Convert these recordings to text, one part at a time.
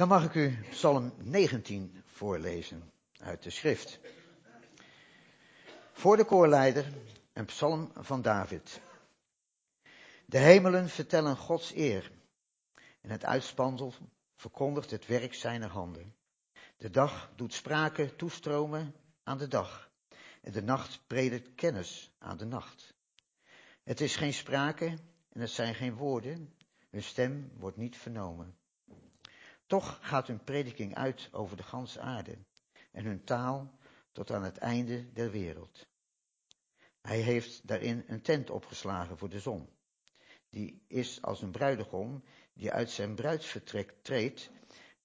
Dan mag ik u Psalm 19 voorlezen uit de schrift. Voor de koorleider een psalm van David. De hemelen vertellen Gods eer en het uitspansel verkondigt het werk zijner handen. De dag doet sprake toestromen aan de dag en de nacht predikt kennis aan de nacht. Het is geen sprake en het zijn geen woorden, hun stem wordt niet vernomen. Toch gaat hun prediking uit over de ganse aarde en hun taal tot aan het einde der wereld. Hij heeft daarin een tent opgeslagen voor de zon. Die is als een bruidegom die uit zijn bruidsvertrek treedt,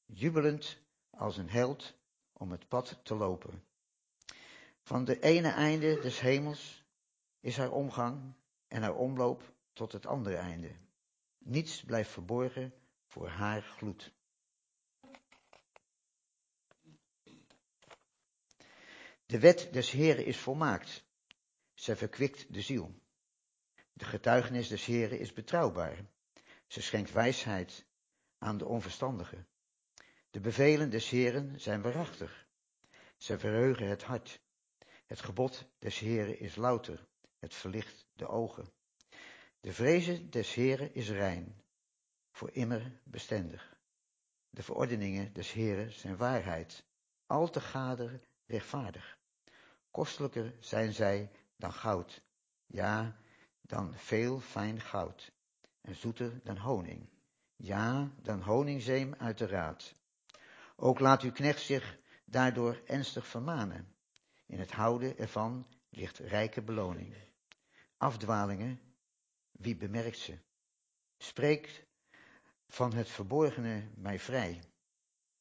jubelend als een held om het pad te lopen. Van de ene einde des hemels is haar omgang en haar omloop tot het andere einde. Niets blijft verborgen voor haar gloed. De wet des Heren is volmaakt. Zij verkwikt de ziel. De getuigenis des Heren is betrouwbaar. Ze schenkt wijsheid aan de onverstandigen. De bevelen des Heren zijn waarachtig. Zij verheugen het hart. Het gebod des Heren is louter. Het verlicht de ogen. De vrezen des Heren is rein, voor immer bestendig. De verordeningen des Heren zijn waarheid, al te gader rechtvaardig. Kostelijker zijn zij dan goud, ja, dan veel fijn goud, en zoeter dan honing, ja, dan honingzeem uit de raad. Ook laat uw knecht zich daardoor ernstig vermanen. In het houden ervan ligt rijke beloning. Afdwalingen, wie bemerkt ze? Spreek van het verborgene mij vrij.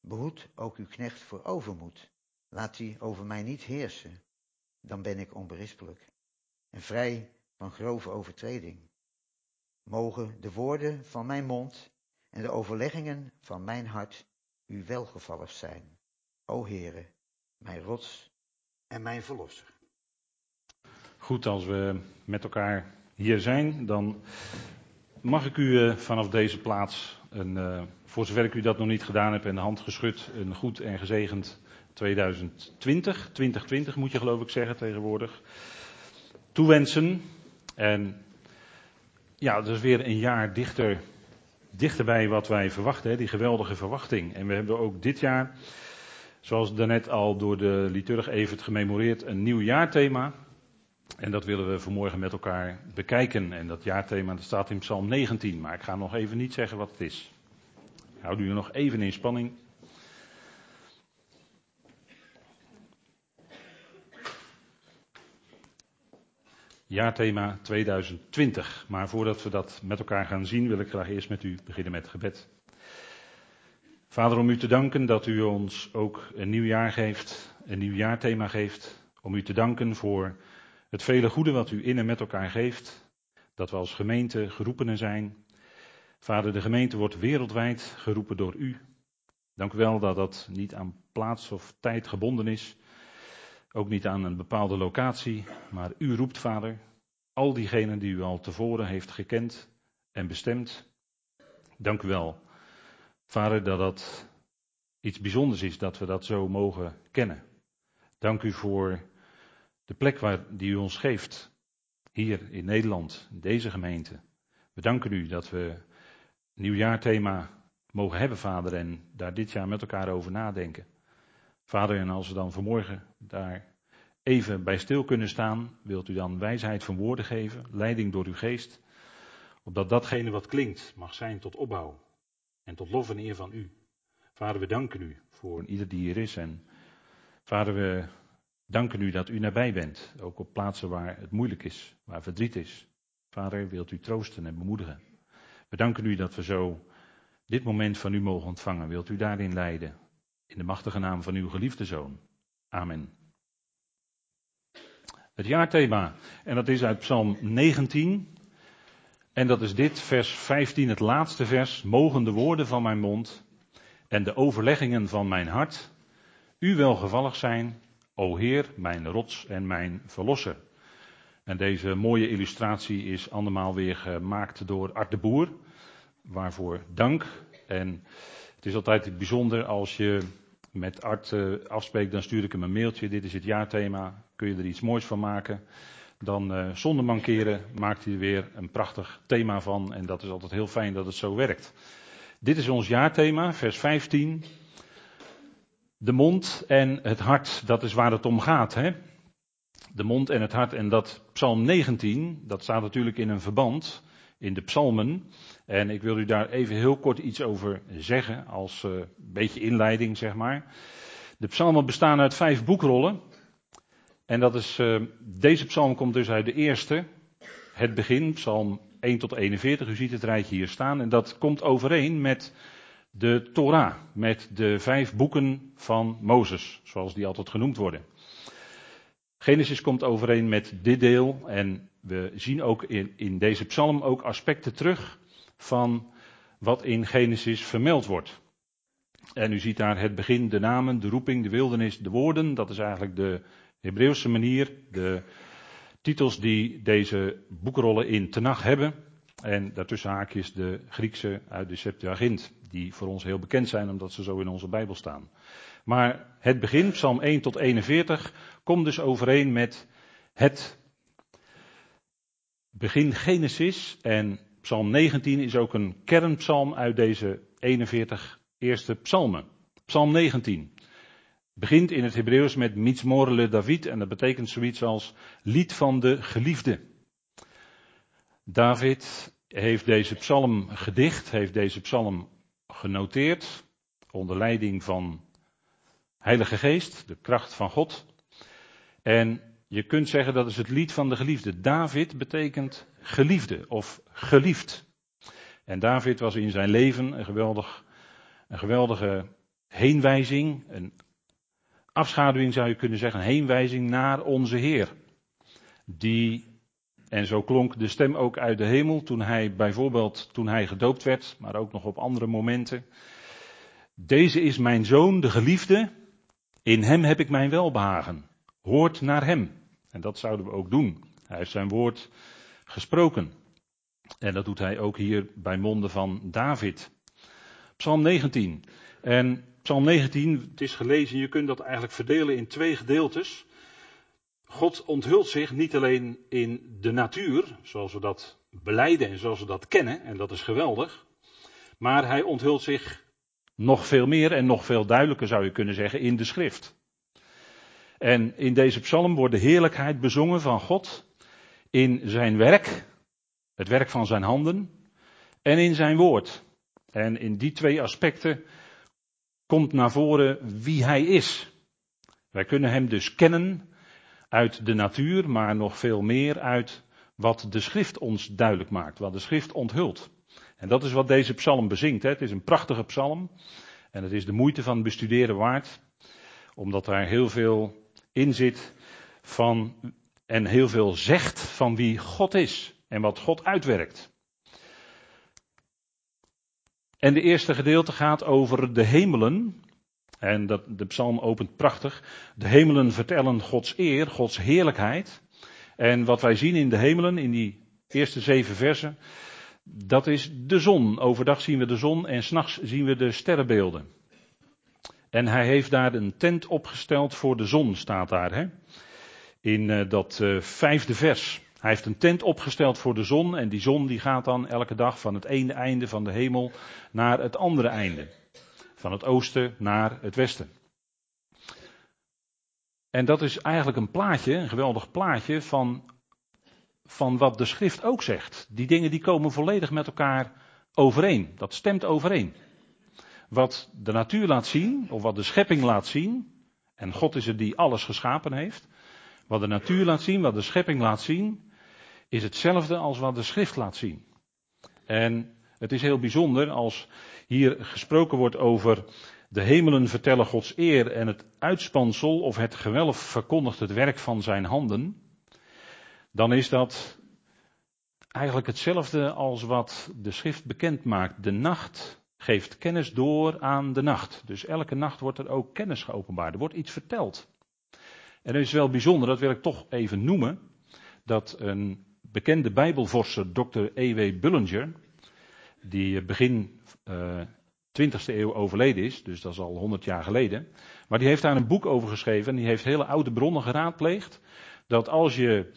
Behoed ook uw knecht voor overmoed. Laat die over mij niet heersen. Dan ben ik onberispelijk en vrij van grove overtreding. Mogen de woorden van mijn mond en de overleggingen van mijn hart u welgevallig zijn. O Heere, mijn rots en mijn verlosser. Goed, als we met elkaar hier zijn, dan mag ik u eh, vanaf deze plaats, een, uh, voor zover ik u dat nog niet gedaan heb en de hand geschud, een goed en gezegend 2020, 2020 moet je geloof ik zeggen tegenwoordig, toewensen. En ja, dat is weer een jaar dichter, dichterbij wat wij verwachten, hè, die geweldige verwachting. En we hebben ook dit jaar, zoals daarnet al door de liturg Evert gememoreerd, een nieuw jaarthema. En dat willen we vanmorgen met elkaar bekijken. En dat jaarthema dat staat in Psalm 19, maar ik ga nog even niet zeggen wat het is. Houd u nog even in spanning. Jaarthema 2020. Maar voordat we dat met elkaar gaan zien, wil ik graag eerst met u beginnen met gebed. Vader, om u te danken dat u ons ook een nieuw jaar geeft, een nieuw jaarthema geeft. Om u te danken voor het vele goede wat u in en met elkaar geeft. Dat we als gemeente geroepenen zijn. Vader, de gemeente wordt wereldwijd geroepen door u. Dank u wel dat dat niet aan plaats of tijd gebonden is. Ook niet aan een bepaalde locatie. Maar u roept, Vader, al diegenen die u al tevoren heeft gekend en bestemd. Dank u wel, Vader, dat dat iets bijzonders is dat we dat zo mogen kennen. Dank u voor de plek waar, die u ons geeft, hier in Nederland, in deze gemeente. We danken u dat we nieuwjaarthema mogen hebben, Vader, en daar dit jaar met elkaar over nadenken. Vader, en als we dan vanmorgen daar even bij stil kunnen staan, wilt u dan wijsheid van woorden geven, leiding door uw geest, opdat datgene wat klinkt mag zijn tot opbouw en tot lof en eer van u. Vader, we danken u voor ieder die hier is en Vader, we danken u dat u nabij bent, ook op plaatsen waar het moeilijk is, waar verdriet is. Vader, wilt u troosten en bemoedigen. We danken u dat we zo dit moment van u mogen ontvangen. Wilt u daarin leiden? In de machtige naam van uw geliefde zoon. Amen. Het jaarthema, en dat is uit Psalm 19. En dat is dit, vers 15, het laatste vers. Mogen de woorden van mijn mond en de overleggingen van mijn hart u welgevallig zijn, o Heer, mijn rots en mijn verlosser. En deze mooie illustratie is andermaal weer gemaakt door Art de Boer. Waarvoor dank. En Het is altijd bijzonder als je met Art uh, afspreekt, dan stuur ik hem een mailtje. Dit is het jaarthema. Kun je er iets moois van maken? Dan uh, zonder mankeren maakt hij er weer een prachtig thema van. En dat is altijd heel fijn dat het zo werkt. Dit is ons jaarthema, vers 15. De mond en het hart, dat is waar het om gaat. Hè? De mond en het hart. En dat psalm 19, dat staat natuurlijk in een verband in de psalmen. En ik wil u daar even heel kort iets over zeggen, als uh, beetje inleiding, zeg maar. De psalmen bestaan uit vijf boekrollen. En dat is, uh, deze psalm komt dus uit de eerste, het begin, psalm 1 tot 41. U ziet het rijtje hier staan. En dat komt overeen met de Torah, met de vijf boeken van Mozes, zoals die altijd genoemd worden. Genesis komt overeen met dit deel en we zien ook in, in deze psalm ook aspecten terug van wat in Genesis vermeld wordt. En u ziet daar het begin, de namen, de roeping, de wildernis, de woorden. Dat is eigenlijk de Hebreeuwse manier, de titels die deze boekrollen in Tenach hebben. En daartussen haakjes de Griekse uit de Septuagint, die voor ons heel bekend zijn omdat ze zo in onze Bijbel staan. Maar het begin, Psalm 1 tot 41, komt dus overeen met het begin Genesis. En Psalm 19 is ook een kernpsalm uit deze 41 eerste psalmen. Psalm 19 begint in het Hebreeuws met Mitzmorele David en dat betekent zoiets als lied van de geliefde. David heeft deze psalm gedicht, heeft deze psalm genoteerd onder leiding van Heilige Geest, de kracht van God. En je kunt zeggen dat is het lied van de geliefde. David betekent geliefde of geliefd. En David was in zijn leven een, geweldig, een geweldige heenwijzing, een afschaduwing zou je kunnen zeggen, een heenwijzing naar onze Heer. Die, en zo klonk de stem ook uit de hemel toen hij bijvoorbeeld, toen hij gedoopt werd, maar ook nog op andere momenten. Deze is mijn zoon, de geliefde, in hem heb ik mijn welbehagen. Hoort naar hem. En dat zouden we ook doen. Hij heeft zijn woord gesproken. En dat doet hij ook hier bij monden van David. Psalm 19. En Psalm 19, het is gelezen, je kunt dat eigenlijk verdelen in twee gedeeltes. God onthult zich niet alleen in de natuur, zoals we dat beleiden en zoals we dat kennen, en dat is geweldig. Maar hij onthult zich nog veel meer en nog veel duidelijker zou je kunnen zeggen in de schrift. En in deze psalm wordt de heerlijkheid bezongen van God in zijn werk, het werk van zijn handen, en in zijn woord. En in die twee aspecten komt naar voren wie hij is. Wij kunnen hem dus kennen uit de natuur, maar nog veel meer uit wat de schrift ons duidelijk maakt, wat de schrift onthult. En dat is wat deze psalm bezingt. Hè. Het is een prachtige psalm en het is de moeite van bestuderen waard, omdat daar heel veel in zit van en heel veel zegt van wie God is en wat God uitwerkt. En de eerste gedeelte gaat over de hemelen. En dat, de psalm opent prachtig. De hemelen vertellen Gods eer, Gods heerlijkheid. En wat wij zien in de hemelen, in die eerste zeven versen, dat is de zon. Overdag zien we de zon en s'nachts zien we de sterrenbeelden. En hij heeft daar een tent opgesteld voor de zon, staat daar. Hè? In uh, dat uh, vijfde vers. Hij heeft een tent opgesteld voor de zon en die zon die gaat dan elke dag van het ene einde van de hemel naar het andere einde. Van het oosten naar het westen. En dat is eigenlijk een plaatje, een geweldig plaatje van, van wat de schrift ook zegt. Die dingen die komen volledig met elkaar overeen. Dat stemt overeen. Wat de natuur laat zien, of wat de schepping laat zien, en God is het die alles geschapen heeft. Wat de natuur laat zien, wat de schepping laat zien, is hetzelfde als wat de schrift laat zien. En het is heel bijzonder als hier gesproken wordt over de hemelen vertellen Gods eer en het uitspansel of het gewelf verkondigt het werk van zijn handen. Dan is dat eigenlijk hetzelfde als wat de schrift bekend maakt. De nacht geeft kennis door aan de nacht. Dus elke nacht wordt er ook kennis geopenbaard. Er wordt iets verteld. En dat is wel bijzonder, dat wil ik toch even noemen, dat een bekende bijbelvorser, Dr. E.W. Bullinger, die begin uh, 20e eeuw overleden is, dus dat is al 100 jaar geleden. Maar die heeft daar een boek over geschreven en die heeft hele oude bronnen geraadpleegd. Dat als je,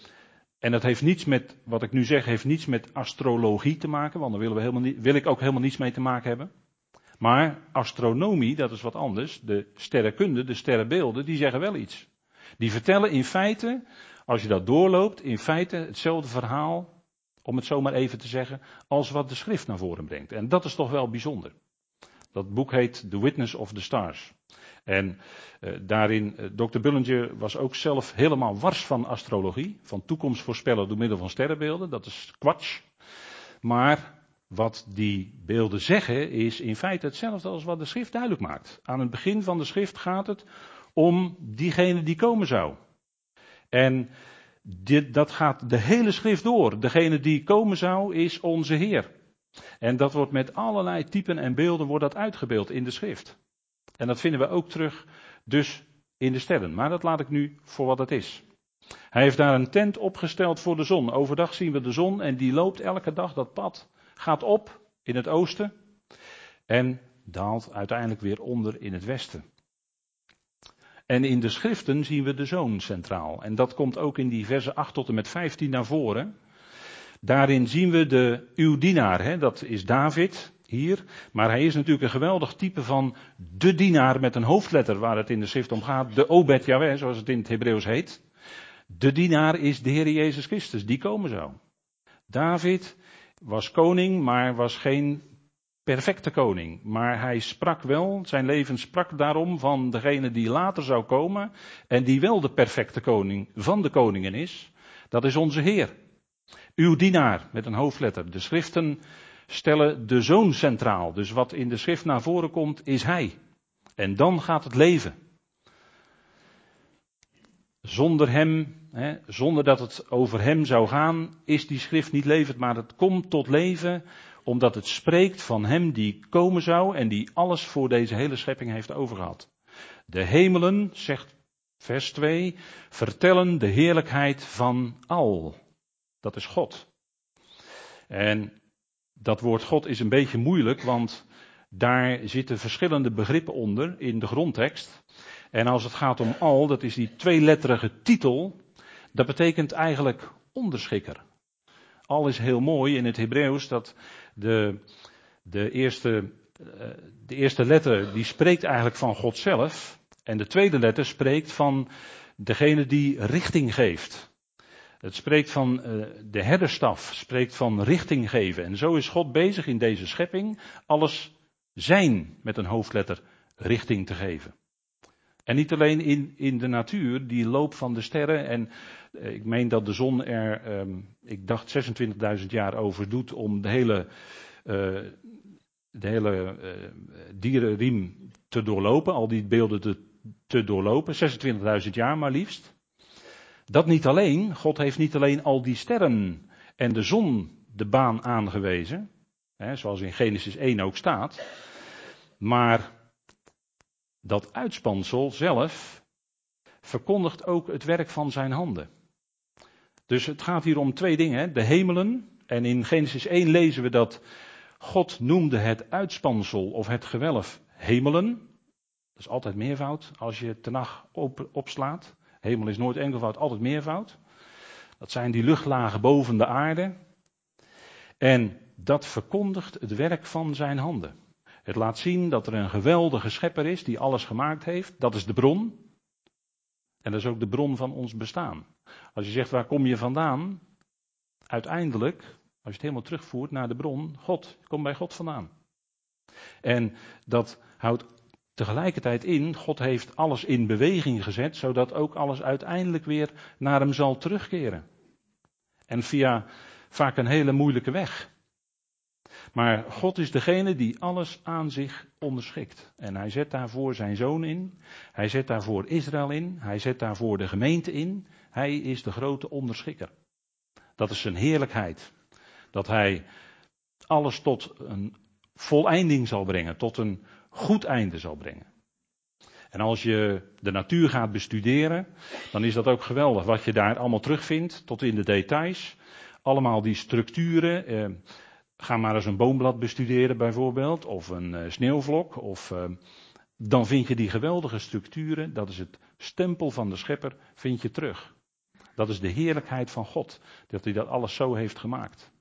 en dat heeft niets met, wat ik nu zeg, heeft niets met astrologie te maken, want daar willen we helemaal niet, wil ik ook helemaal niets mee te maken hebben. Maar astronomie, dat is wat anders. De sterrenkunde, de sterrenbeelden, die zeggen wel iets. Die vertellen in feite, als je dat doorloopt, in feite hetzelfde verhaal, om het zomaar even te zeggen, als wat de schrift naar voren brengt. En dat is toch wel bijzonder. Dat boek heet The Witness of the Stars. En uh, daarin, uh, Dr. Bullinger was ook zelf helemaal wars van astrologie, van toekomst voorspellen door middel van sterrenbeelden. Dat is kwatsch. Maar wat die beelden zeggen is in feite hetzelfde als wat de schrift duidelijk maakt. Aan het begin van de schrift gaat het om diegene die komen zou. En dit, dat gaat de hele schrift door. Degene die komen zou is onze Heer. En dat wordt met allerlei typen en beelden wordt dat uitgebeeld in de schrift. En dat vinden we ook terug dus in de sterren. Maar dat laat ik nu voor wat het is. Hij heeft daar een tent opgesteld voor de zon. Overdag zien we de zon en die loopt elke dag dat pad gaat op in het oosten en daalt uiteindelijk weer onder in het westen. En in de schriften zien we de zoon centraal. En dat komt ook in die versen 8 tot en met 15 naar voren. Daarin zien we de uw dienaar, hè, dat is David hier. Maar hij is natuurlijk een geweldig type van de dienaar met een hoofdletter waar het in de schrift om gaat. De Obed Yahweh, zoals het in het Hebreeuws heet. De dienaar is de Heer Jezus Christus, die komen zou. David was koning, maar was geen perfecte koning. Maar hij sprak wel, zijn leven sprak daarom van degene die later zou komen en die wel de perfecte koning van de koningen is. Dat is onze Heer. Uw dienaar met een hoofdletter. De schriften stellen de zoon centraal. Dus wat in de schrift naar voren komt, is hij. En dan gaat het leven. Zonder hem, hè, zonder dat het over hem zou gaan, is die schrift niet levend, maar het komt tot leven omdat het spreekt van hem die komen zou en die alles voor deze hele schepping heeft overgehad. De hemelen, zegt vers 2, vertellen de heerlijkheid van al. Dat is God. En dat woord God is een beetje moeilijk, want daar zitten verschillende begrippen onder in de grondtekst. En als het gaat om al, dat is die tweeletterige titel, dat betekent eigenlijk onderschikker. Al is heel mooi in het Hebreeuws dat de, de, eerste, eh, de eerste letter die spreekt eigenlijk van God zelf. En de tweede letter spreekt van degene die richting geeft. Het spreekt van uh, de herderstaf, spreekt van richting geven. En zo is God bezig in deze schepping alles zijn met een hoofdletter richting te geven. En niet alleen in, in de natuur, die loop van de sterren. En uh, ik meen dat de zon er, um, ik dacht 26.000 jaar over doet om de hele, uh, de hele dierenriem te doorlopen. Al die beelden te, te doorlopen. 26.000 jaar maar liefst. Dat niet alleen, God heeft niet alleen al die sterren en de zon de baan aangewezen, hè, zoals in Genesis 1 ook staat, maar dat uitspansel zelf verkondigt ook het werk van zijn handen. Dus het gaat hier om twee dingen, de hemelen, en in Genesis 1 lezen we dat God noemde het uitspansel of het gewelf hemelen. Dat is altijd meervoud als je nacht op, opslaat. Hemel is nooit enkelvoud, altijd meervoud. Dat zijn die luchtlagen boven de aarde. En dat verkondigt het werk van zijn handen. Het laat zien dat er een geweldige schepper is die alles gemaakt heeft. Dat is de bron. En dat is ook de bron van ons bestaan. Als je zegt waar kom je vandaan? Uiteindelijk, als je het helemaal terugvoert naar de bron, God. Kom bij God vandaan. En dat houdt tegelijkertijd in, God heeft alles in beweging gezet, zodat ook alles uiteindelijk weer naar hem zal terugkeren. En via vaak een hele moeilijke weg. Maar God is degene die alles aan zich onderschikt. En hij zet daarvoor zijn zoon in. Hij zet daarvoor Israël in. Hij zet daarvoor de gemeente in. Hij is de grote onderschikker. Dat is zijn heerlijkheid. Dat hij alles tot een voleinding zal brengen. Tot een goed einde zal brengen. En als je de natuur gaat bestuderen, dan is dat ook geweldig wat je daar allemaal terugvindt, tot in de details. Allemaal die structuren. Eh, ga maar eens een boomblad bestuderen bijvoorbeeld, of een uh, sneeuwvlok, of uh, dan vind je die geweldige structuren, dat is het stempel van de schepper, vind je terug. Dat is de heerlijkheid van God, dat hij dat alles zo heeft gemaakt.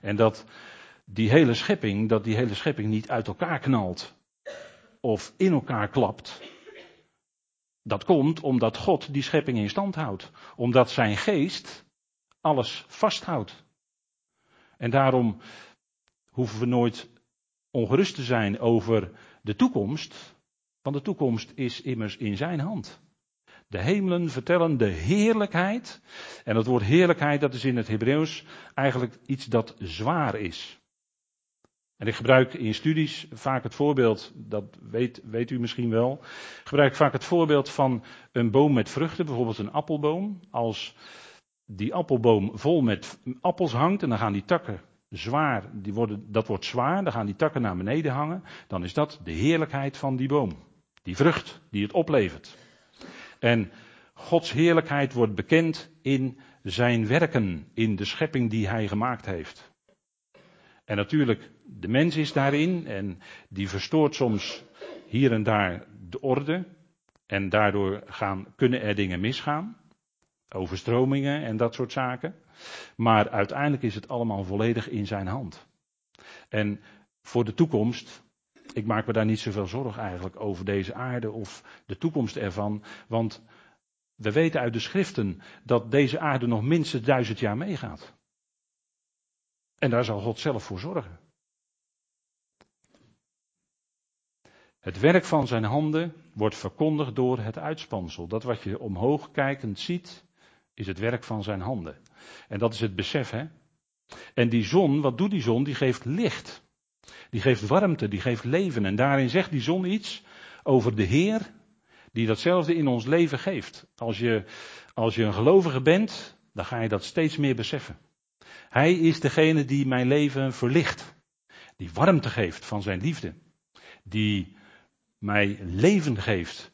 En dat die hele schepping, dat die hele schepping niet uit elkaar knalt of in elkaar klapt. Dat komt omdat God die schepping in stand houdt. Omdat zijn geest alles vasthoudt. En daarom hoeven we nooit ongerust te zijn over de toekomst, want de toekomst is immers in zijn hand. De hemelen vertellen de heerlijkheid. En dat woord heerlijkheid, dat is in het Hebreeuws eigenlijk iets dat zwaar is. En ik gebruik in studies vaak het voorbeeld, dat weet, weet u misschien wel, gebruik vaak het voorbeeld van een boom met vruchten, bijvoorbeeld een appelboom. Als die appelboom vol met appels hangt en dan gaan die takken zwaar, die worden, dat wordt zwaar, dan gaan die takken naar beneden hangen, dan is dat de heerlijkheid van die boom. Die vrucht die het oplevert. En Gods heerlijkheid wordt bekend in zijn werken, in de schepping die hij gemaakt heeft. En natuurlijk, de mens is daarin en die verstoort soms hier en daar de orde. En daardoor gaan, kunnen er dingen misgaan. Overstromingen en dat soort zaken. Maar uiteindelijk is het allemaal volledig in zijn hand. En voor de toekomst, ik maak me daar niet zoveel zorgen eigenlijk over deze aarde of de toekomst ervan. Want we weten uit de schriften dat deze aarde nog minstens duizend jaar meegaat. En daar zal God zelf voor zorgen. Het werk van zijn handen wordt verkondigd door het uitspansel. Dat wat je omhoog kijkend ziet, is het werk van zijn handen. En dat is het besef, hè? En die zon, wat doet die zon? Die geeft licht. Die geeft warmte, die geeft leven. En daarin zegt die zon iets over de Heer, die datzelfde in ons leven geeft. Als je, als je een gelovige bent, dan ga je dat steeds meer beseffen. Hij is degene die mijn leven verlicht. Die warmte geeft van zijn liefde. Die mij leven geeft.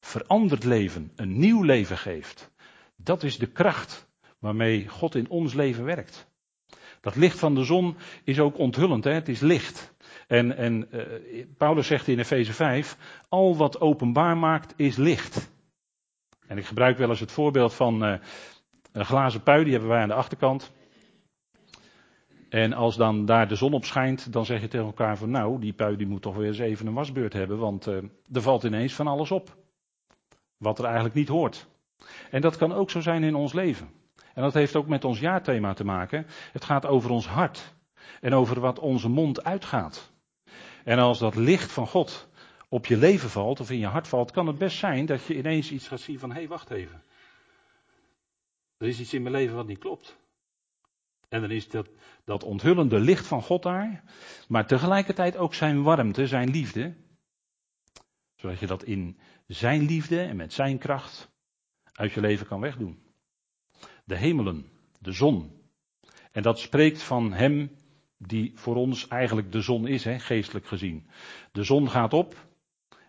Veranderd leven. Een nieuw leven geeft. Dat is de kracht waarmee God in ons leven werkt. Dat licht van de zon is ook onthullend, hè? het is licht. En, en uh, Paulus zegt in Efeze 5, al wat openbaar maakt is licht. En ik gebruik wel eens het voorbeeld van uh, een glazen pui, die hebben wij aan de achterkant. En als dan daar de zon op schijnt, dan zeg je tegen elkaar van nou, die pui die moet toch weer eens even een wasbeurt hebben, want uh, er valt ineens van alles op. Wat er eigenlijk niet hoort. En dat kan ook zo zijn in ons leven. En dat heeft ook met ons jaarthema te maken. Het gaat over ons hart. En over wat onze mond uitgaat. En als dat licht van God op je leven valt of in je hart valt, kan het best zijn dat je ineens iets gaat zien van hé, hey, wacht even. Er is iets in mijn leven wat niet klopt. En dan is dat, dat onthullende licht van God daar, maar tegelijkertijd ook zijn warmte, zijn liefde. Zodat je dat in zijn liefde en met zijn kracht uit je leven kan wegdoen. De hemelen, de zon. En dat spreekt van hem die voor ons eigenlijk de zon is, hè, geestelijk gezien. De zon gaat op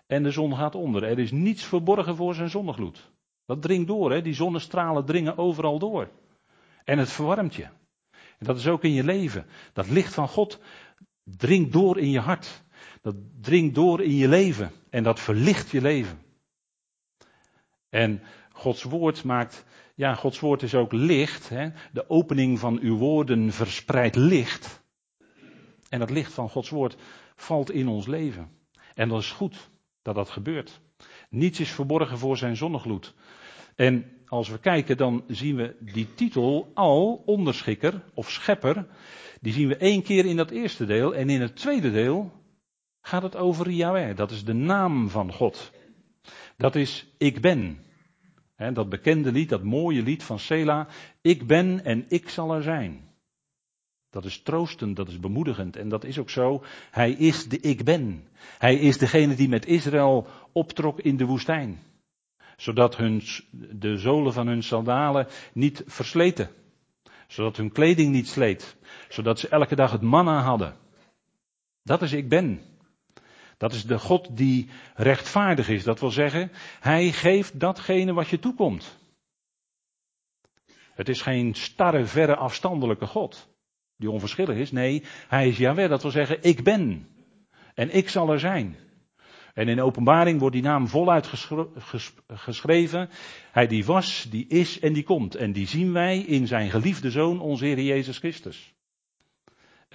en de zon gaat onder. Er is niets verborgen voor zijn zonnegloed. Dat dringt door, hè? die zonnestralen dringen overal door. En het verwarmt je. En dat is ook in je leven. Dat licht van God dringt door in je hart. Dat dringt door in je leven. En dat verlicht je leven. En Gods woord maakt, ja, Gods woord is ook licht. Hè? De opening van uw woorden verspreidt licht. En dat licht van Gods woord valt in ons leven. En dat is goed dat dat gebeurt. Niets is verborgen voor zijn zonnegloed. En als we kijken, dan zien we die titel al, onderschikker of schepper, die zien we één keer in dat eerste deel. En in het tweede deel gaat het over Yahweh. Dat is de naam van God. Dat is ik ben. Dat bekende lied, dat mooie lied van Sela. Ik ben en ik zal er zijn. Dat is troostend, dat is bemoedigend en dat is ook zo. Hij is de ik ben. Hij is degene die met Israël optrok in de woestijn zodat hun, de zolen van hun sandalen niet versleten. Zodat hun kleding niet sleet. Zodat ze elke dag het manna hadden. Dat is ik ben. Dat is de God die rechtvaardig is. Dat wil zeggen, hij geeft datgene wat je toekomt. Het is geen starre, verre, afstandelijke God. die onverschillig is. Nee, hij is Yahweh, dat wil zeggen, ik ben. En ik zal er zijn. En in openbaring wordt die naam voluit geschreven. Hij die was, die is en die komt. En die zien wij in zijn geliefde zoon, onze Heer Jezus Christus.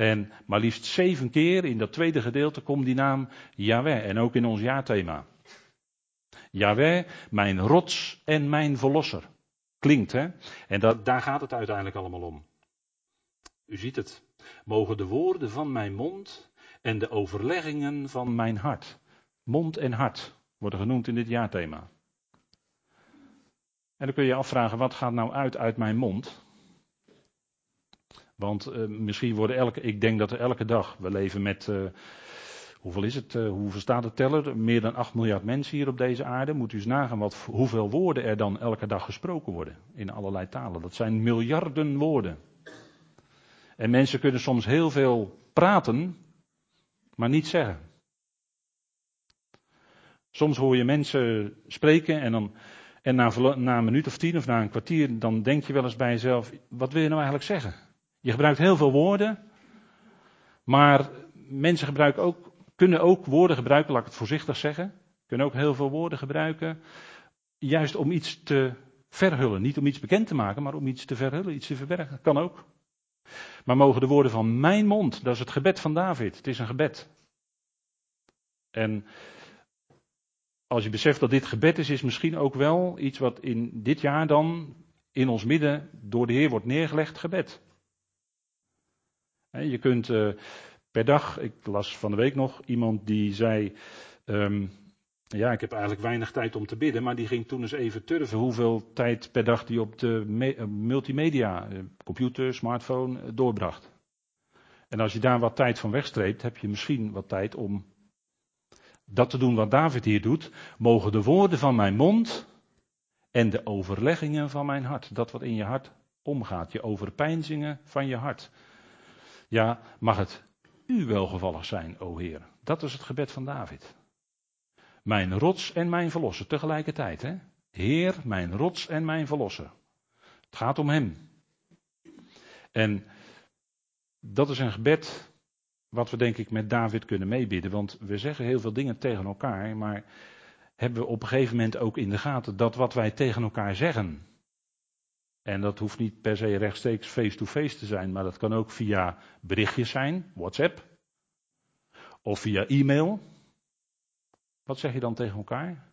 En maar liefst zeven keer in dat tweede gedeelte komt die naam Yahweh. En ook in ons jaarthema. Yahweh, mijn rots en mijn verlosser. Klinkt hè? En dat, daar gaat het uiteindelijk allemaal om. U ziet het. Mogen de woorden van mijn mond en de overleggingen van mijn hart. Mond en hart worden genoemd in dit jaarthema. En dan kun je je afvragen, wat gaat nou uit uit mijn mond? Want uh, misschien worden elke, ik denk dat er elke dag, we leven met, uh, hoeveel is het, uh, hoeveel staat de teller? Meer dan 8 miljard mensen hier op deze aarde. Moet u eens nagaan wat, hoeveel woorden er dan elke dag gesproken worden in allerlei talen. Dat zijn miljarden woorden. En mensen kunnen soms heel veel praten, maar niet zeggen. Soms hoor je mensen spreken en, dan, en na, na een minuut of tien of na een kwartier, dan denk je wel eens bij jezelf, wat wil je nou eigenlijk zeggen? Je gebruikt heel veel woorden, maar mensen gebruiken ook, kunnen ook woorden gebruiken, laat ik het voorzichtig zeggen, kunnen ook heel veel woorden gebruiken, juist om iets te verhullen. Niet om iets bekend te maken, maar om iets te verhullen, iets te verbergen. Kan ook. Maar mogen de woorden van mijn mond, dat is het gebed van David, het is een gebed. En als je beseft dat dit gebed is, is misschien ook wel iets wat in dit jaar dan in ons midden door de Heer wordt neergelegd, gebed. Je kunt uh, per dag, ik las van de week nog iemand die zei, um, ja, ik heb eigenlijk weinig tijd om te bidden, maar die ging toen eens even turven hoeveel tijd per dag die op de multimedia, eh, computer, smartphone, eh, doorbracht. En als je daar wat tijd van wegstreept, heb je misschien wat tijd om dat te doen wat David hier doet. Mogen de woorden van mijn mond en de overleggingen van mijn hart, dat wat in je hart omgaat, je overpeinzingen van je hart. Ja, mag het u welgevallig zijn, o Heer. Dat is het gebed van David. Mijn rots en mijn verlosser tegelijkertijd. Hè? Heer, mijn rots en mijn verlosser. Het gaat om Hem. En dat is een gebed wat we denk ik met David kunnen meebidden. Want we zeggen heel veel dingen tegen elkaar, maar hebben we op een gegeven moment ook in de gaten dat wat wij tegen elkaar zeggen. En dat hoeft niet per se rechtstreeks face-to-face te zijn, maar dat kan ook via berichtjes zijn, WhatsApp. Of via e-mail. Wat zeg je dan tegen elkaar?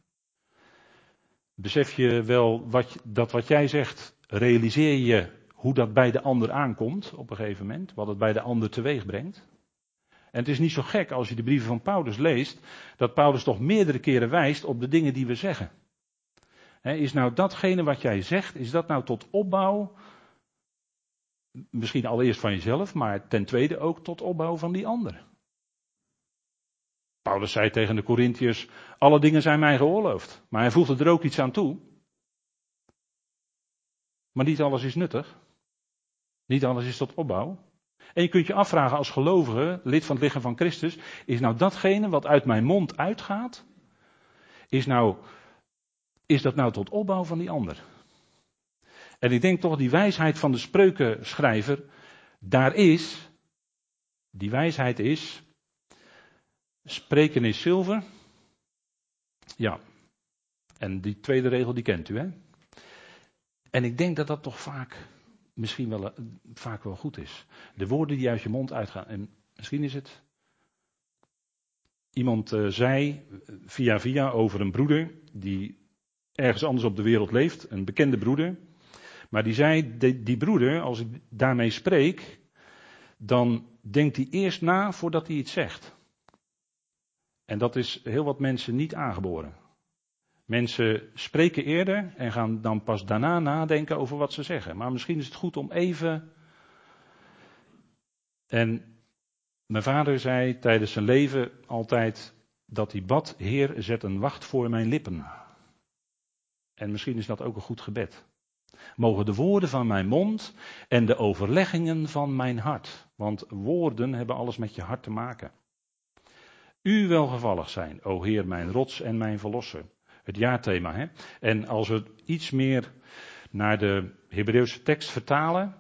Besef je wel wat, dat wat jij zegt, realiseer je hoe dat bij de ander aankomt op een gegeven moment, wat het bij de ander teweeg brengt? En het is niet zo gek als je de brieven van Paulus leest, dat Paulus toch meerdere keren wijst op de dingen die we zeggen. Is nou datgene wat jij zegt, is dat nou tot opbouw, misschien allereerst van jezelf, maar ten tweede ook tot opbouw van die ander? Paulus zei tegen de Corinthiërs, alle dingen zijn mij geoorloofd. Maar hij voegde er ook iets aan toe. Maar niet alles is nuttig. Niet alles is tot opbouw. En je kunt je afvragen als gelovige, lid van het lichaam van Christus, is nou datgene wat uit mijn mond uitgaat, is, nou, is dat nou tot opbouw van die ander? En ik denk toch die wijsheid van de spreukenschrijver, daar is, die wijsheid is, Spreken is zilver. Ja. En die tweede regel die kent u, hè? En ik denk dat dat toch vaak, misschien wel, eh, vaak wel goed is. De woorden die uit je mond uitgaan. En misschien is het. Iemand uh, zei via via over een broeder die ergens anders op de wereld leeft, een bekende broeder. Maar die zei, die, die broeder, als ik daarmee spreek, dan denkt hij eerst na voordat hij iets zegt. En dat is heel wat mensen niet aangeboren. Mensen spreken eerder en gaan dan pas daarna nadenken over wat ze zeggen. Maar misschien is het goed om even. En mijn vader zei tijdens zijn leven altijd dat hij bad: Heer, zet een wacht voor mijn lippen. En misschien is dat ook een goed gebed. Mogen de woorden van mijn mond en de overleggingen van mijn hart. Want woorden hebben alles met je hart te maken u welgevallig zijn, o Heer, mijn rots en mijn verlosser. Het jaarthema, hè? En als we iets meer naar de Hebreeuwse tekst vertalen,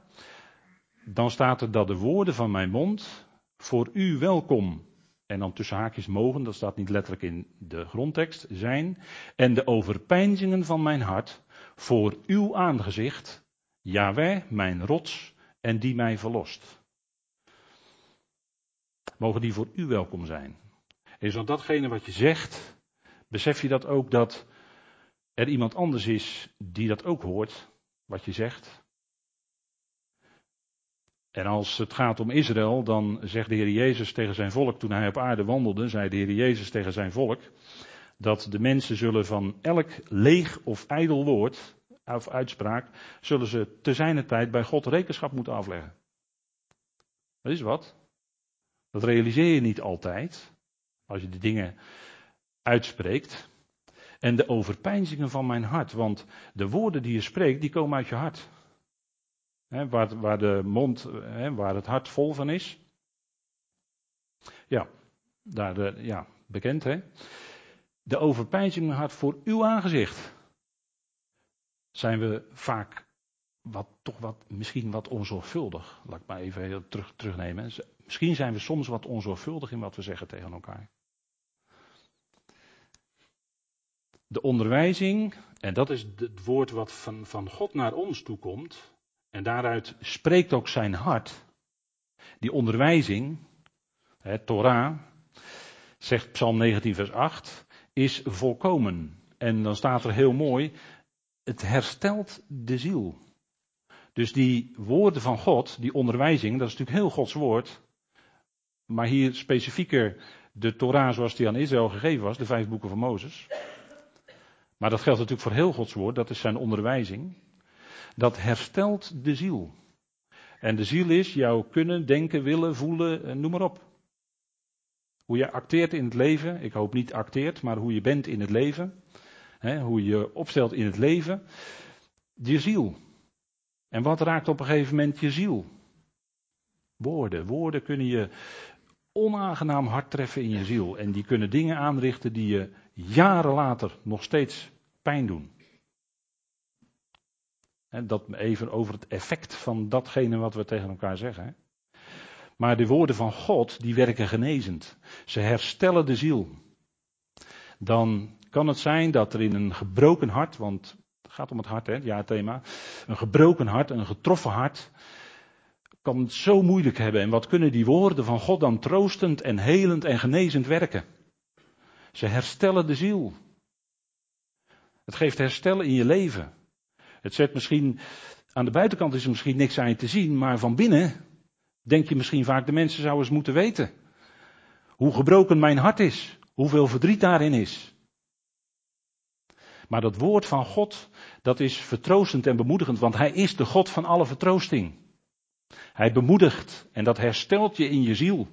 dan staat er dat de woorden van mijn mond voor u welkom. En dan tussen haakjes mogen, dat staat niet letterlijk in de grondtekst, zijn. En de overpeinzingen van mijn hart voor uw aangezicht, Jaweh, mijn rots en die mij verlost. Mogen die voor u welkom zijn. Is dan datgene wat je zegt, besef je dat ook dat er iemand anders is die dat ook hoort, wat je zegt? En als het gaat om Israël, dan zegt de Heer Jezus tegen zijn volk, toen hij op aarde wandelde, zei de Heer Jezus tegen zijn volk, dat de mensen zullen van elk leeg of ijdel woord, of uitspraak, zullen ze te zijner tijd bij God rekenschap moeten afleggen. Dat is wat. Dat realiseer je niet altijd, als je de dingen uitspreekt. En de overpeinzingen van mijn hart, want de woorden die je spreekt, die komen uit je hart waar, waar, de mond, waar het hart vol van is. Ja, daar, eh, ja bekend hè. De overpeinzing hart voor uw aangezicht. Zijn we vaak wat, toch wat, misschien wat onzorgvuldig. Laat ik maar even heel terug, terugnemen. Misschien zijn we soms wat onzorgvuldig in wat we zeggen tegen elkaar. De onderwijzing, en dat is het woord wat van, van God naar ons toekomt, en daaruit spreekt ook zijn hart. Die onderwijzing, het Torah, zegt Psalm 19, vers 8, is volkomen. En dan staat er heel mooi, het herstelt de ziel. Dus die woorden van God, die onderwijzing, dat is natuurlijk heel Gods woord. Maar hier specifieker de Torah zoals die aan Israël gegeven was, de vijf boeken van Mozes. Maar dat geldt natuurlijk voor heel Gods woord, dat is zijn onderwijzing dat herstelt de ziel. En de ziel is jouw kunnen, denken, willen, voelen, eh, noem maar op. Hoe je acteert in het leven, ik hoop niet acteert, maar hoe je bent in het leven. Hè, hoe je opstelt in het leven. Je ziel. En wat raakt op een gegeven moment je ziel? Woorden. Woorden kunnen je onaangenaam hard treffen in je ziel. En die kunnen dingen aanrichten die je jaren later nog steeds pijn doen. Dat even over het effect van datgene wat we tegen elkaar zeggen. Maar de woorden van God, die werken genezend. Ze herstellen de ziel. Dan kan het zijn dat er in een gebroken hart, want het gaat om het hart, hè, het jaarthema. Een gebroken hart, een getroffen hart, kan het zo moeilijk hebben. En wat kunnen die woorden van God dan troostend en helend en genezend werken? Ze herstellen de ziel. Het geeft herstel in je leven. Het zet misschien, aan de buitenkant is er misschien niks aan je te zien, maar van binnen denk je misschien vaak, de mensen zouden eens moeten weten. Hoe gebroken mijn hart is, hoeveel verdriet daarin is. Maar dat woord van God, dat is vertroostend en bemoedigend, want Hij is de God van alle vertroosting. Hij bemoedigt en dat herstelt je in je ziel.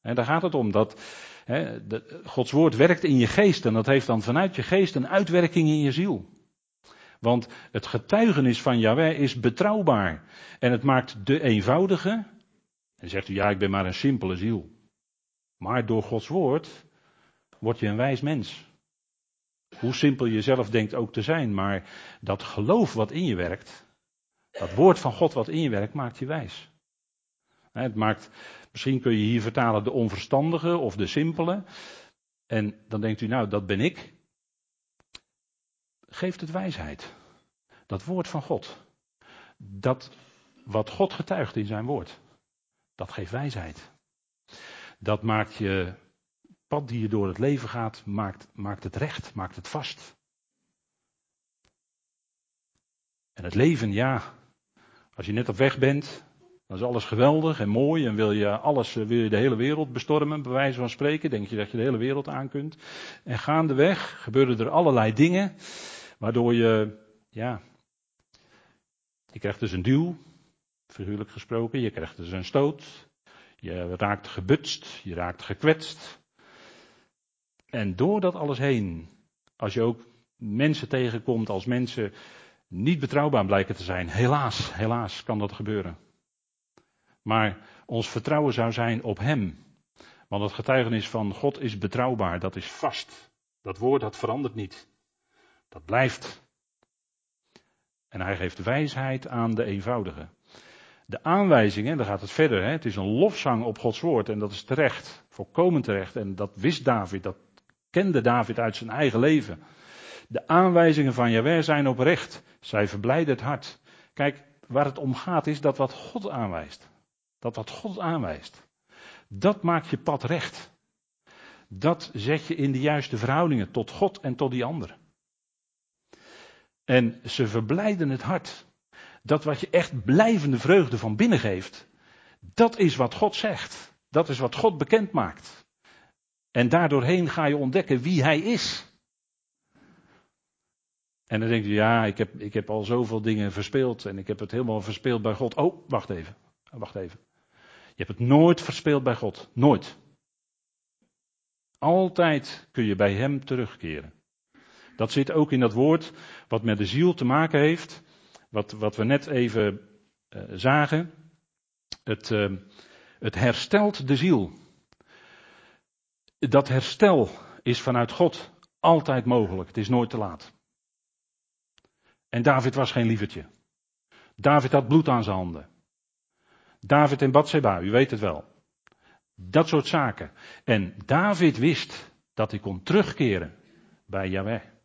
En daar gaat het om, dat Gods woord werkt in je geest en dat heeft dan vanuit je geest een uitwerking in je ziel. Want het getuigenis van Yahweh is betrouwbaar. En het maakt de eenvoudige. En zegt u, ja, ik ben maar een simpele ziel. Maar door Gods woord word je een wijs mens. Hoe simpel je zelf denkt ook te zijn, maar dat geloof wat in je werkt, dat woord van God wat in je werkt, maakt je wijs. Het maakt, misschien kun je hier vertalen de onverstandige of de simpele. En dan denkt u, nou, dat ben ik geeft het wijsheid. Dat woord van God. Dat wat God getuigt in zijn woord. Dat geeft wijsheid. Dat maakt je pad die je door het leven gaat, maakt, maakt het recht, maakt het vast. En het leven, ja, als je net op weg bent, dan is alles geweldig en mooi en wil je alles, wil je de hele wereld bestormen, bij wijze van spreken, denk je dat je de hele wereld aan kunt. En gaandeweg gebeuren er allerlei dingen Waardoor je, ja, je krijgt dus een duw, figuurlijk gesproken, je krijgt dus een stoot, je raakt gebutst, je raakt gekwetst. En door dat alles heen, als je ook mensen tegenkomt, als mensen niet betrouwbaar blijken te zijn, helaas, helaas kan dat gebeuren. Maar ons vertrouwen zou zijn op Hem. Want het getuigenis van God is betrouwbaar, dat is vast. Dat woord dat verandert niet. Dat blijft. En hij geeft wijsheid aan de eenvoudige. De aanwijzingen, daar gaat het verder. Hè? Het is een lofzang op Gods woord en dat is terecht, volkomen terecht. En dat wist David, dat kende David uit zijn eigen leven. De aanwijzingen van Jahweh zijn oprecht. Zij verblijden het hart. Kijk, waar het om gaat is dat wat God aanwijst. Dat wat God aanwijst. Dat maakt je pad recht. Dat zet je in de juiste verhoudingen tot God en tot die anderen. En ze verblijden het hart. Dat wat je echt blijvende vreugde van binnen geeft, dat is wat God zegt. Dat is wat God bekend maakt. En daardoorheen ga je ontdekken wie Hij is. En dan denk je, ja, ik heb, ik heb al zoveel dingen verspeeld en ik heb het helemaal verspeeld bij God. Oh, wacht even, wacht even. Je hebt het nooit verspeeld bij God, nooit. Altijd kun je bij Hem terugkeren. Dat zit ook in dat woord wat met de ziel te maken heeft, wat, wat we net even uh, zagen. Het, uh, het herstelt de ziel. Dat herstel is vanuit God altijd mogelijk. Het is nooit te laat. En David was geen lievertje. David had bloed aan zijn handen. David en Bathseba, u weet het wel. Dat soort zaken. En David wist dat hij kon terugkeren bij Yahweh.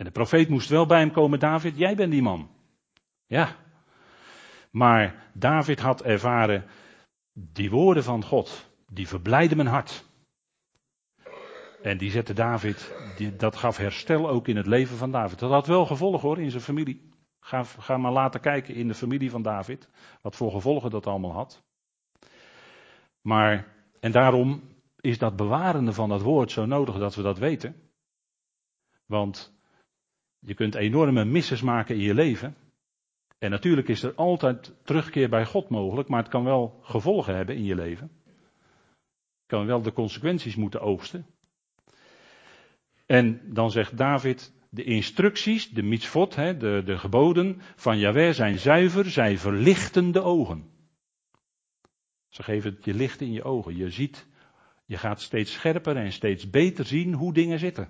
En de profeet moest wel bij hem komen, David, jij bent die man. Ja. Maar David had ervaren, die woorden van God, die verblijden mijn hart. En die zette David, dat gaf herstel ook in het leven van David. Dat had wel gevolgen hoor, in zijn familie. Ga, ga maar later kijken in de familie van David, wat voor gevolgen dat allemaal had. Maar, en daarom is dat bewarende van dat woord zo nodig dat we dat weten. Want je kunt enorme misses maken in je leven. En natuurlijk is er altijd terugkeer bij God mogelijk, maar het kan wel gevolgen hebben in je leven. Het kan wel de consequenties moeten oogsten. En dan zegt David, de instructies, de mitzvot, de, de geboden van Yahweh zijn zuiver, zij verlichten de ogen. Ze geven je licht in je ogen. Je ziet, je gaat steeds scherper en steeds beter zien hoe dingen zitten.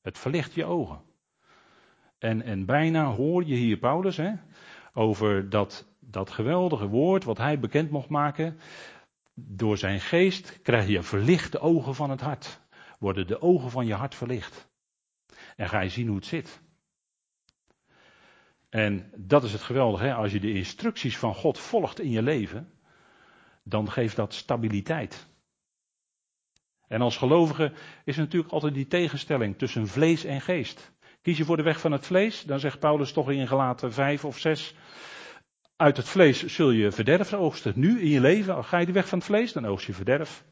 Het verlicht je ogen. En, en bijna hoor je hier Paulus hè, over dat, dat geweldige woord wat hij bekend mocht maken. Door zijn geest krijg je verlichte ogen van het hart. Worden de ogen van je hart verlicht. En ga je zien hoe het zit. En dat is het geweldige, hè? als je de instructies van God volgt in je leven, dan geeft dat stabiliteit. En als gelovige is er natuurlijk altijd die tegenstelling tussen vlees en geest. Kies je voor de weg van het vlees, dan zegt Paulus toch in gelaten 5 of 6. Uit het vlees zul je verderf oogsten. Nu in je leven, ga je de weg van het vlees, dan oogst je verderf.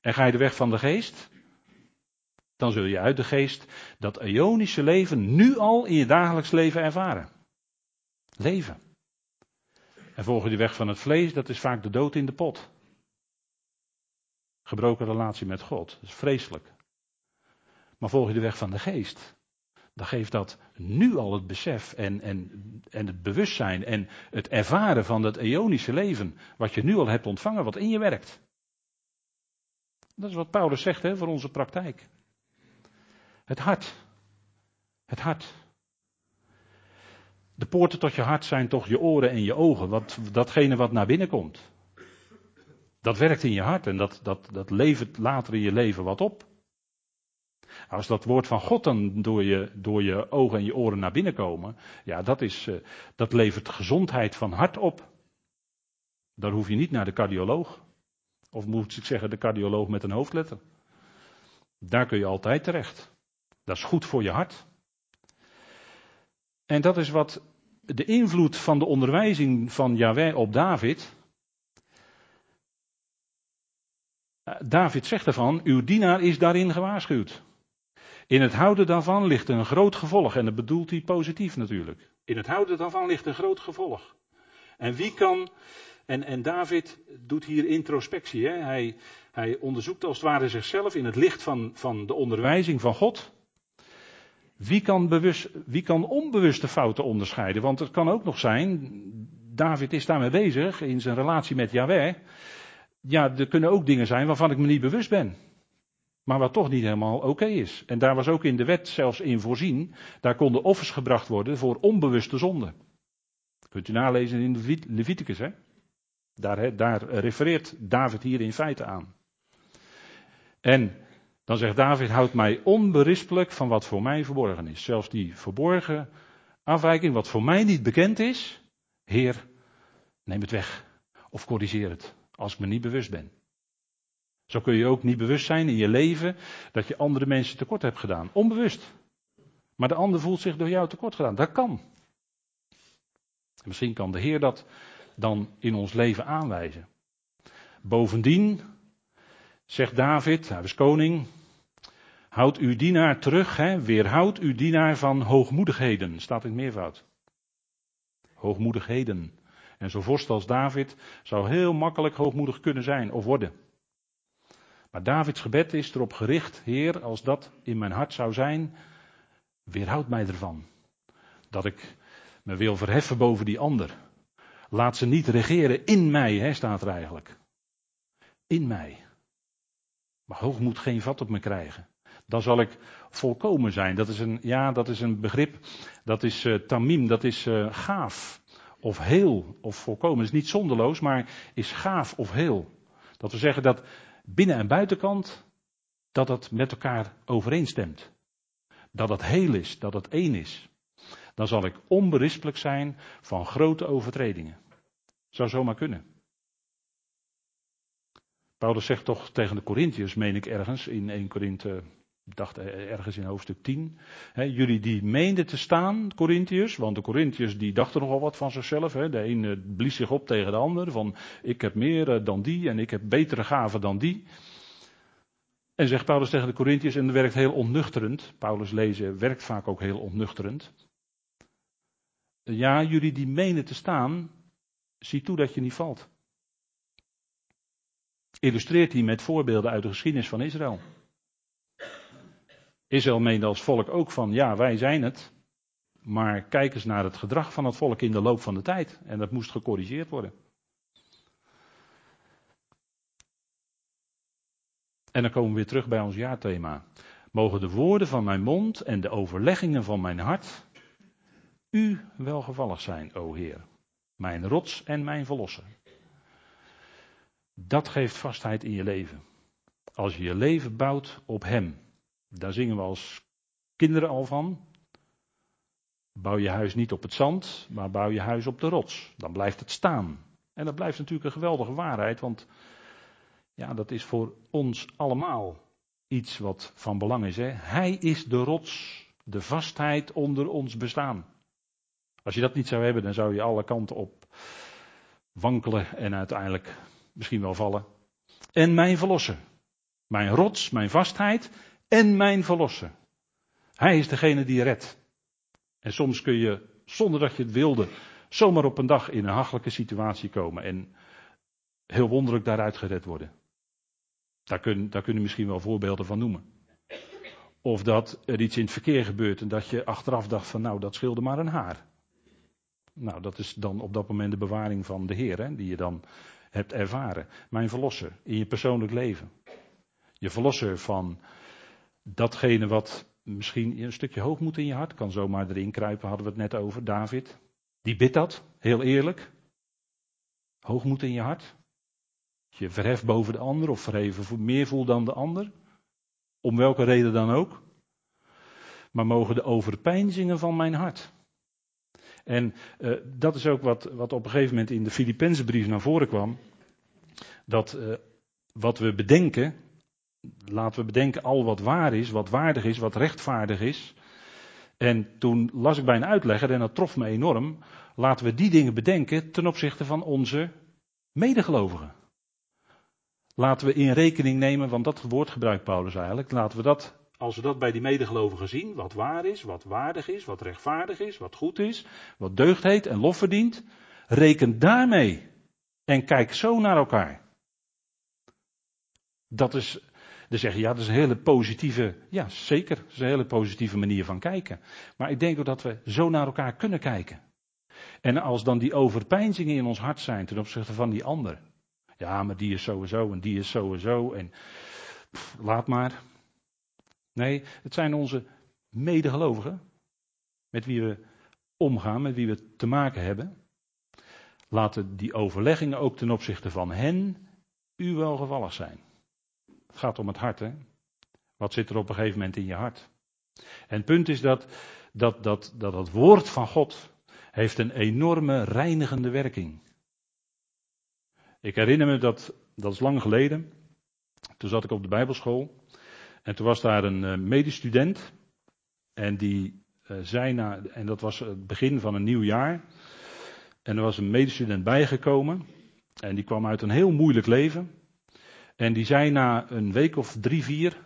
En ga je de weg van de geest, dan zul je uit de geest dat ionische leven nu al in je dagelijks leven ervaren. Leven. En volg je de weg van het vlees, dat is vaak de dood in de pot. Gebroken relatie met God, dat is vreselijk. Maar volg je de weg van de geest, dan geeft dat nu al het besef en, en, en het bewustzijn en het ervaren van dat eonische leven, wat je nu al hebt ontvangen, wat in je werkt. Dat is wat Paulus zegt hè, voor onze praktijk. Het hart. Het hart. De poorten tot je hart zijn toch je oren en je ogen, wat, datgene wat naar binnen komt. Dat werkt in je hart en dat, dat, dat levert later in je leven wat op. Als dat woord van God dan door je, door je ogen en je oren naar binnen komen, ja, dat, is, uh, dat levert gezondheid van hart op. Daar hoef je niet naar de cardioloog. Of moet ik zeggen, de cardioloog met een hoofdletter. Daar kun je altijd terecht. Dat is goed voor je hart. En dat is wat de invloed van de onderwijzing van Yahweh op David. Eh, David zegt ervan, uw dienaar is daarin gewaarschuwd. In het houden daarvan ligt een groot gevolg. En dat bedoelt hij positief natuurlijk. In het houden daarvan ligt een groot gevolg. En wie kan. En, en David doet hier introspectie. Hè? Hij, hij onderzoekt als het ware zichzelf in het licht van, van de onderwijzing van God. Wie kan, bewust, wie kan onbewuste fouten onderscheiden? Want het kan ook nog zijn, David is daarmee bezig in zijn relatie met Yahweh. Ja, er kunnen ook dingen zijn waarvan ik me niet bewust ben. Maar wat toch niet helemaal oké is. En daar was ook in de wet zelfs in voorzien. Daar konden offers gebracht worden voor onbewuste zonden. Kunt u nalezen in Leviticus, hè? Daar, daar refereert David hier in feite aan. En dan zegt David, houd mij onberispelijk van wat voor mij verborgen is. Zelfs die verborgen afwijking, wat voor mij niet bekend is, Heer, neem het weg. Of corrigeer het, als ik me niet bewust ben. Zo kun je ook niet bewust zijn in je leven dat je andere mensen tekort hebt gedaan. Onbewust. Maar de ander voelt zich door jou tekort gedaan. Dat kan. misschien kan de Heer dat dan in ons leven aanwijzen. Bovendien, zegt David, hij was koning, houd uw dienaar terug, hè, weerhoud uw dienaar van hoogmoedigheden, staat in meervoud. Hoogmoedigheden. En zo'n vorst als David zou heel makkelijk hoogmoedig kunnen zijn of worden. Maar Davids gebed is erop gericht, Heer, als dat in mijn hart zou zijn, weerhoud mij ervan. Dat ik me wil verheffen boven die ander. Laat ze niet regeren in mij, hè, staat er eigenlijk. In mij. Maar hoogmoed geen vat op me krijgen. Dan zal ik volkomen zijn. Dat is een, ja, dat is een begrip. Dat is uh, tamim, dat is uh, gaaf. Of heel, of volkomen. is niet zonderloos, maar is gaaf of heel. Dat we zeggen dat binnen- en buitenkant, dat het met elkaar overeenstemt. Dat het heel is, dat het één is. Dan zal ik onberispelijk zijn van grote overtredingen. Zou zomaar kunnen. Paulus zegt toch tegen de Corinthiërs, meen ik ergens, in 1 Korinthe, dacht ergens in hoofdstuk 10. Hè, jullie die meenden te staan, Corinthiërs, want de Corinthiërs die dachten nogal wat van zichzelf. De ene blies zich op tegen de ander, van ik heb meer eh, dan die en ik heb betere gaven dan die. En zegt Paulus tegen de Corinthiërs, en dat werkt heel onnuchterend. Paulus lezen werkt vaak ook heel onnuchterend. Ja, jullie die menen te staan, zie toe dat je niet valt. Illustreert hij met voorbeelden uit de geschiedenis van Israël. Israël meende als volk ook van, ja, wij zijn het. Maar kijk eens naar het gedrag van het volk in de loop van de tijd. En dat moest gecorrigeerd worden. En dan komen we weer terug bij ons jaarthema. Mogen de woorden van mijn mond en de overleggingen van mijn hart u welgevallig zijn, o Heer. Mijn rots en mijn verlosser. Dat geeft vastheid in je leven. Als je je leven bouwt op Hem. Daar zingen we als kinderen al van. Bouw je huis niet op het zand, maar bouw je huis op de rots. Dan blijft het staan. En dat blijft natuurlijk een geweldige waarheid, want ja, dat is voor ons allemaal iets wat van belang is. Hè? Hij is de rots, de vastheid onder ons bestaan. Als je dat niet zou hebben, dan zou je alle kanten op wankelen en uiteindelijk misschien wel vallen. En mijn verlosser. Mijn rots, mijn vastheid en mijn verlosser. Hij is degene die redt. En soms kun je, zonder dat je het wilde, zomaar op een dag in een hachelijke situatie komen en heel wonderlijk daaruit gered worden. Daar kun, daar kun je misschien wel voorbeelden van noemen. Of dat er iets in het verkeer gebeurt en dat je achteraf dacht van nou dat scheelde maar een haar. Nou dat is dan op dat moment de bewaring van de Heer hè, die je dan hebt ervaren. Mijn verlosser in je persoonlijk leven. Je verlosser van datgene wat misschien een stukje hoogmoed in je hart kan zomaar erin kruipen, hadden we het net over. David, die bidt dat, heel eerlijk. Hoogmoed in je hart. Je verheft boven de ander of verheven meer voelt dan de ander. Om welke reden dan ook. Maar mogen de overpeinzingen van mijn hart. En uh, dat is ook wat, wat op een gegeven moment in de Filippenzenbrief naar voren kwam. Dat uh, wat we bedenken, laten we bedenken al wat waar is, wat waardig is, wat rechtvaardig is. En toen las ik bij een uitlegger, en dat trof me enorm, laten we die dingen bedenken ten opzichte van onze medegelovigen. Laten we in rekening nemen, want dat woord gebruikt Paulus eigenlijk, laten we dat, als we dat bij die medegelovigen zien, wat waar is, wat waardig is, wat rechtvaardig is, wat goed is, wat deugd heet en lof verdient, reken daarmee en kijk zo naar elkaar. Dat is dan zeg je, ja, dat is een hele positieve, ja zeker, dat is een hele positieve manier van kijken. Maar ik denk dat we zo naar elkaar kunnen kijken. En als dan die overpeinzingen in ons hart zijn ten opzichte van die ander. Ja, maar die is sowieso en die is sowieso en laat maar. Nee, het zijn onze medegelovigen met wie we omgaan, met wie we te maken hebben. laten die overleggingen ook ten opzichte van hen u welgevallig zijn. Het gaat om het hart, hè? Wat zit er op een gegeven moment in je hart? En het punt is dat dat, dat, dat het woord van God heeft een enorme reinigende werking. Ik herinner me dat, dat is lang geleden. Toen zat ik op de Bijbelschool. En toen was daar een uh, medestudent. En die uh, zei, en dat was het begin van een nieuw jaar. En er was een medestudent bijgekomen. En die kwam uit een heel moeilijk leven. En die zei na een week of drie, vier.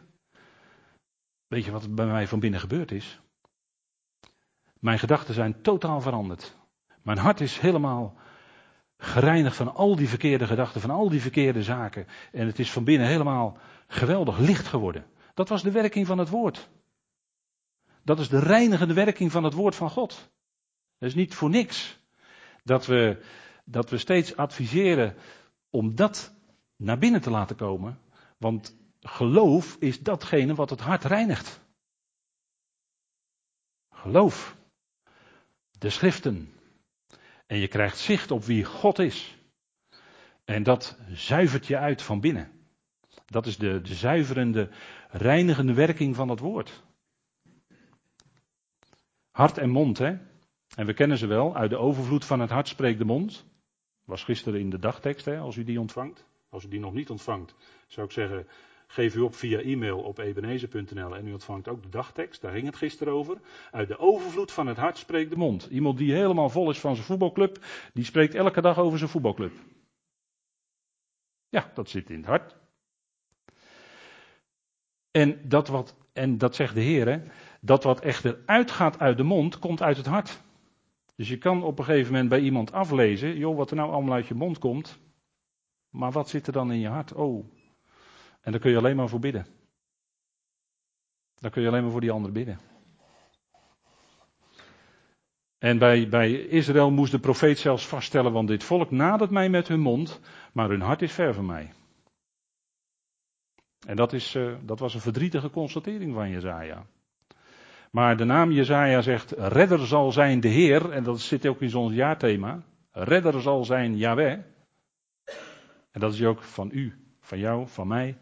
Weet je wat bij mij van binnen gebeurd is? Mijn gedachten zijn totaal veranderd. Mijn hart is helemaal gereinigd van al die verkeerde gedachten, van al die verkeerde zaken. En het is van binnen helemaal geweldig licht geworden. Dat was de werking van het woord. Dat is de reinigende werking van het woord van God. Dat is niet voor niks dat we, dat we steeds adviseren om dat naar binnen te laten komen. Want geloof is datgene wat het hart reinigt. Geloof. De schriften. En je krijgt zicht op wie God is. En dat zuivert je uit van binnen. Dat is de, de zuiverende, reinigende werking van het woord. Hart en mond, hè? En we kennen ze wel. Uit de overvloed van het hart spreekt de mond. Was gisteren in de dagtekst, hè, als u die ontvangt. Als u die nog niet ontvangt, zou ik zeggen, geef u op via e-mail op ebenezer.nl en u ontvangt ook de dagtekst. Daar ging het gisteren over. Uit de overvloed van het hart spreekt de mond. Iemand die helemaal vol is van zijn voetbalclub, die spreekt elke dag over zijn voetbalclub. Ja, dat zit in het hart. En dat wat, en dat zegt de Heer, dat wat echter uitgaat uit de mond, komt uit het hart. Dus je kan op een gegeven moment bij iemand aflezen, joh, wat er nou allemaal uit je mond komt. Maar wat zit er dan in je hart? Oh. En daar kun je alleen maar voor bidden. Dan kun je alleen maar voor die ander bidden. En bij, bij Israël moest de profeet zelfs vaststellen, want dit volk nadert mij met hun mond, maar hun hart is ver van mij. En dat, is, uh, dat was een verdrietige constatering van Jezaja. Maar de naam Jezaja zegt, redder zal zijn de Heer, en dat zit ook in ons jaarthema. Redder zal zijn Yahweh. En dat is ook van u, van jou, van mij.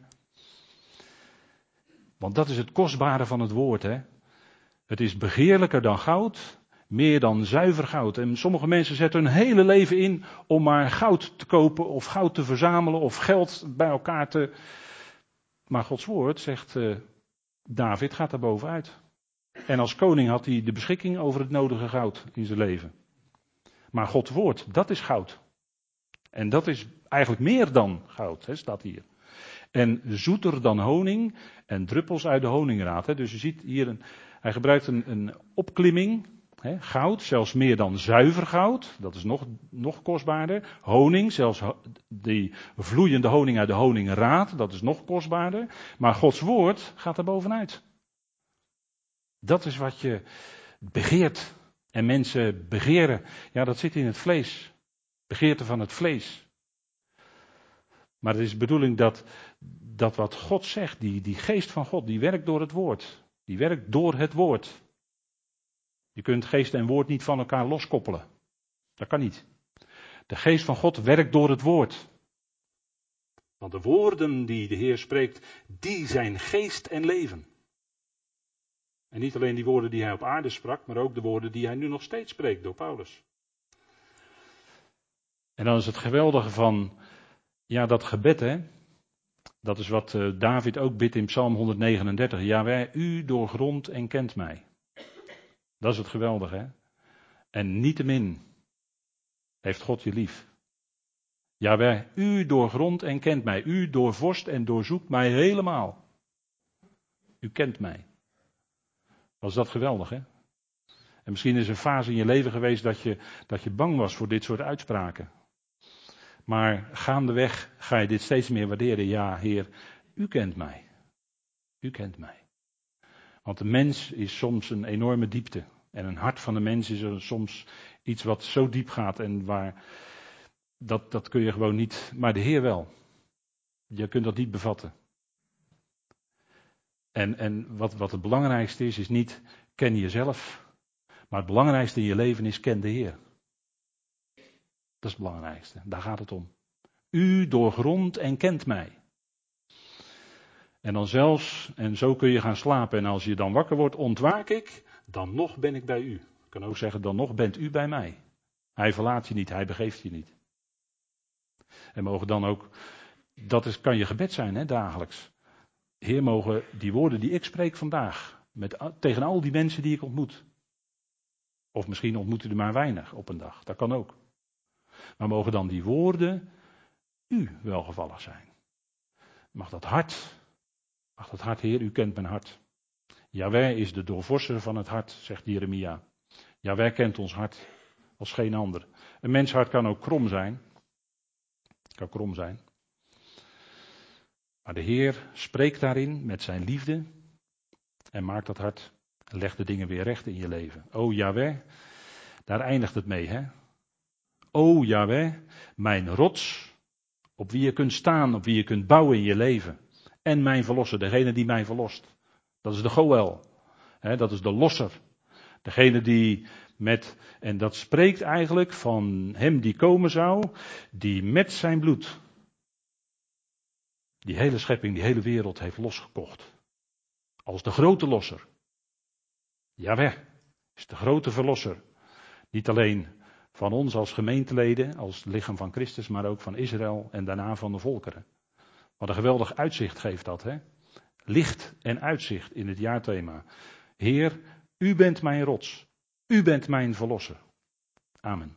Want dat is het kostbare van het woord, hè. Het is begeerlijker dan goud, meer dan zuiver goud. En sommige mensen zetten hun hele leven in om maar goud te kopen of goud te verzamelen of geld bij elkaar te. Maar Gods woord zegt, uh, David gaat er bovenuit. En als koning had hij de beschikking over het nodige goud in zijn leven. Maar Gods woord, dat is goud. En dat is eigenlijk meer dan goud, hè, staat hier. En zoeter dan honing en druppels uit de honingraad. Hè. Dus je ziet hier, een, hij gebruikt een, een opklimming. Hè, goud, zelfs meer dan zuiver goud. Dat is nog, nog kostbaarder. Honing, zelfs die vloeiende honing uit de honingraad. Dat is nog kostbaarder. Maar Gods woord gaat er bovenuit. Dat is wat je begeert. En mensen begeren. Ja, dat zit in het vlees. Begeerte van het vlees. Maar het is de bedoeling dat, dat wat God zegt, die, die geest van God, die werkt door het woord. Die werkt door het woord. Je kunt geest en woord niet van elkaar loskoppelen. Dat kan niet. De geest van God werkt door het woord. Want de woorden die de Heer spreekt, die zijn geest en leven. En niet alleen die woorden die hij op aarde sprak, maar ook de woorden die hij nu nog steeds spreekt door Paulus. En dan is het geweldige van, ja, dat gebed, hè. Dat is wat uh, David ook bidt in Psalm 139. Ja, wij, u doorgrond en kent mij. Dat is het geweldige, hè. En niettemin heeft God je lief. Ja, wij, u doorgrond en kent mij. U doorvorst en doorzoekt mij helemaal. U kent mij. Was dat geweldig, hè? En misschien is er een fase in je leven geweest dat je, dat je bang was voor dit soort uitspraken. Maar gaandeweg ga je dit steeds meer waarderen. Ja, Heer, u kent mij. U kent mij. Want de mens is soms een enorme diepte. En een hart van de mens is er soms iets wat zo diep gaat en waar. Dat, dat kun je gewoon niet. Maar de Heer wel. Je kunt dat niet bevatten. En, en wat, wat het belangrijkste is, is niet ken jezelf. Maar het belangrijkste in je leven is ken de Heer. Is het belangrijkste. Daar gaat het om. U doorgrondt en kent mij. En dan zelfs, en zo kun je gaan slapen. En als je dan wakker wordt, ontwaak ik. Dan nog ben ik bij u. Ik kan ook zeggen, dan nog bent u bij mij. Hij verlaat je niet, hij begeeft je niet. En mogen dan ook, dat is, kan je gebed zijn, hè, dagelijks. Heer, mogen die woorden die ik spreek vandaag, met, tegen al die mensen die ik ontmoet. Of misschien ontmoet u er maar weinig op een dag, dat kan ook. Maar mogen dan die woorden u welgevallig zijn. Mag dat hart, mag dat hart, Heer, u kent mijn hart. Jawel is de doorvorser van het hart, zegt Jeremia. Jawel kent ons hart als geen ander. Een menshart kan ook krom zijn. Kan krom zijn. Maar de Heer spreekt daarin met zijn liefde en maakt dat hart, legt de dingen weer recht in je leven. O Yahweh, daar eindigt het mee, hè? O Yahweh, mijn rots, op wie je kunt staan, op wie je kunt bouwen in je leven. En mijn verlosser, degene die mij verlost. Dat is de Goel. Dat is de losser. Degene die met, en dat spreekt eigenlijk van hem die komen zou, die met zijn bloed die hele schepping, die hele wereld heeft losgekocht. Als de grote losser. Jawel, is de grote verlosser. Niet alleen van ons als gemeenteleden, als lichaam van Christus, maar ook van Israël en daarna van de volkeren. Wat een geweldig uitzicht geeft dat, hè? Licht en uitzicht in het jaarthema. Heer, u bent mijn rots. U bent mijn verlosser. Amen.